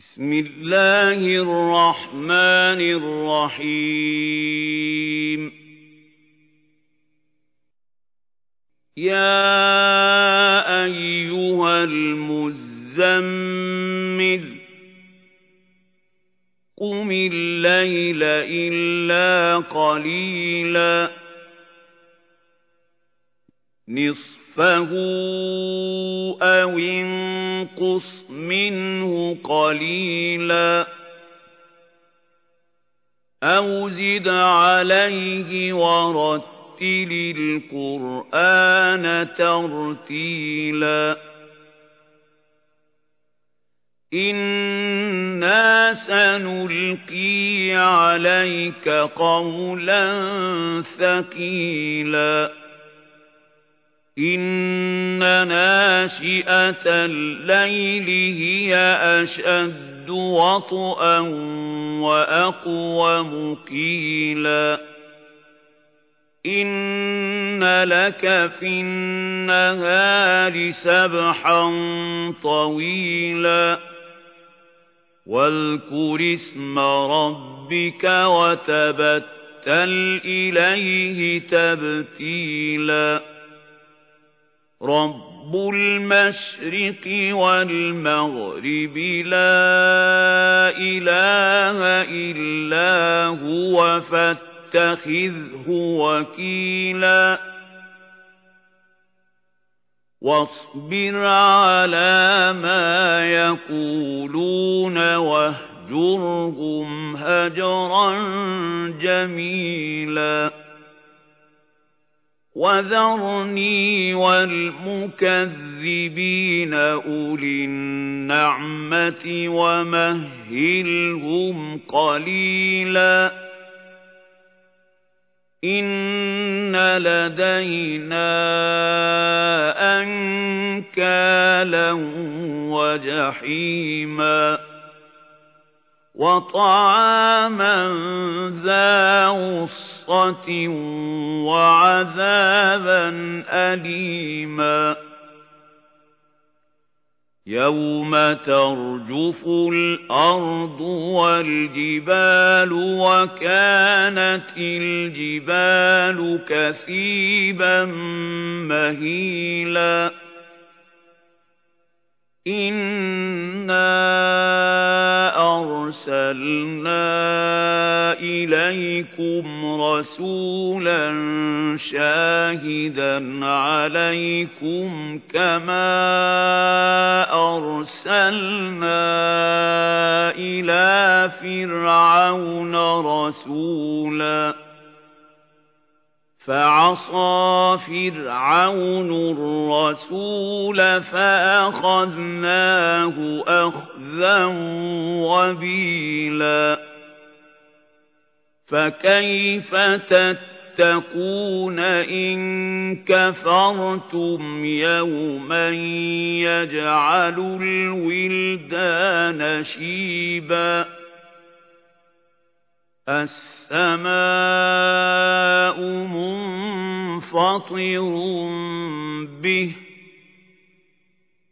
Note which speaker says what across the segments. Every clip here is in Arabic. Speaker 1: بسم الله الرحمن الرحيم يا أيها المزمل قم الليل إلا قليلا نصفه أو انقص انقص منه قليلا أو زد عليه ورتل القرآن ترتيلا إنا سنلقي عليك قولا ثقيلا إِنَّ نَاشِئَةَ اللَّيْلِ هِيَ أَشَدُّ وَطْئًا وَأَقْوَمُ قِيلًا إِنَّ لَكَ فِي النَّهَارِ سَبْحًا طَوِيلًا وَاذْكُرِ اسْمَ رَبِّكَ وَتَبَتَّلْ إِلَيْهِ تَبْتِيلًا رب المشرق والمغرب لا إله إلا هو فاتخذه وكيلا واصبر على ما يقولون واهجرهم هجرا جميلا وذرني والمكذبين أولي النعمة ومهلهم قليلا إن لدينا أنكالا وجحيما وطعاما ذا غصة وعذابا أليما يوم ترجف الأرض والجبال وكانت الجبال كثيبا مهيلا إِنَّا أَرْسَلْنَا إِلَيْكُمْ رَسُولًا شَاهِدًا عَلَيْكُمْ كَمَا أَرْسَلْنَا إِلَى فِرْعَوْنَ رَسُولًا فعصى فرعون الرسول فأخذناه أخذ وَبِيلًا فَكَيْفَ تَتَّقُونَ إِن كَفَرْتُمْ يَوْمًا يَجْعَلُ الْوِلْدَانَ شِيبًا السَّمَاءُ مُنفَطِرٌ بِهِ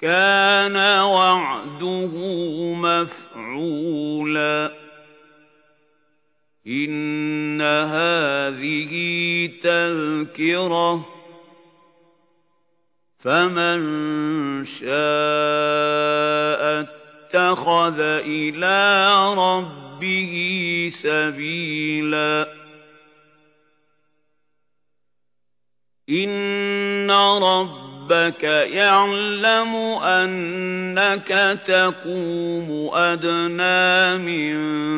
Speaker 1: كان وعده مفعولا إن هذه تذكرة فمن شاء اتخذ إلى ربه سبيلا إن رب رَبَّكَ يَعْلَمُ أَنَّكَ تَقُومُ أَدْنَى مِنْ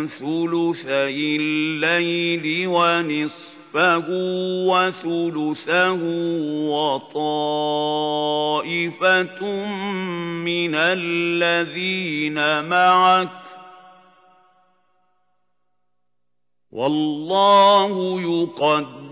Speaker 1: ثُلُثَيِ اللَّيْلِ وَنِصْفَهُ وَثُلُثَهُ وَطَائِفَةٌ مِنَ الَّذِينَ مَعَكَ وَاللَّهُ يُقَدِّرُ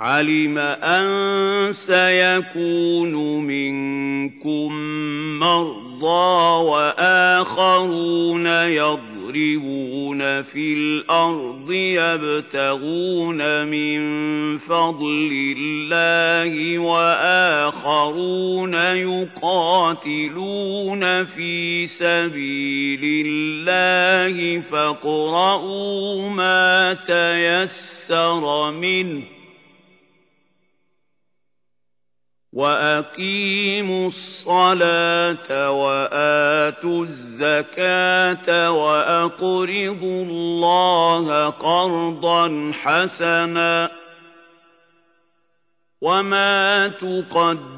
Speaker 1: عَلِمَ أَن سَيَكُونُ مِنكُم مَّرْضَىٰ وَآخَرُونَ يَضْرِبُونَ فِي الْأَرْضِ يَبْتَغُونَ مِن فَضْلِ اللَّهِ وَآخَرُونَ يُقَاتِلُونَ فِي سَبِيلِ اللَّهِ فاقرؤوا مَا تَيَسَّرَ مِنْهُ وأقيموا الصلاة وآتوا الزكاة وأقرضوا الله قرضا حسنا وما تقدموا